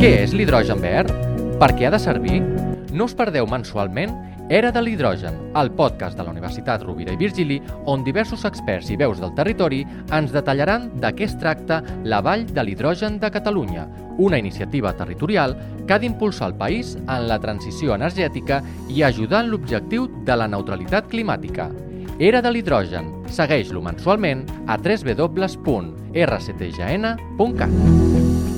Què és l'hidrogen verd? Per què ha de servir? No us perdeu mensualment Era de l'hidrogen, el podcast de la Universitat Rovira i Virgili, on diversos experts i veus del territori ens detallaran de què es tracta la Vall de l'Hidrogen de Catalunya, una iniciativa territorial que ha d'impulsar el país en la transició energètica i ajudar en l'objectiu de la neutralitat climàtica. Era de l'hidrogen. Segueix-lo mensualment a www.rctgn.cat.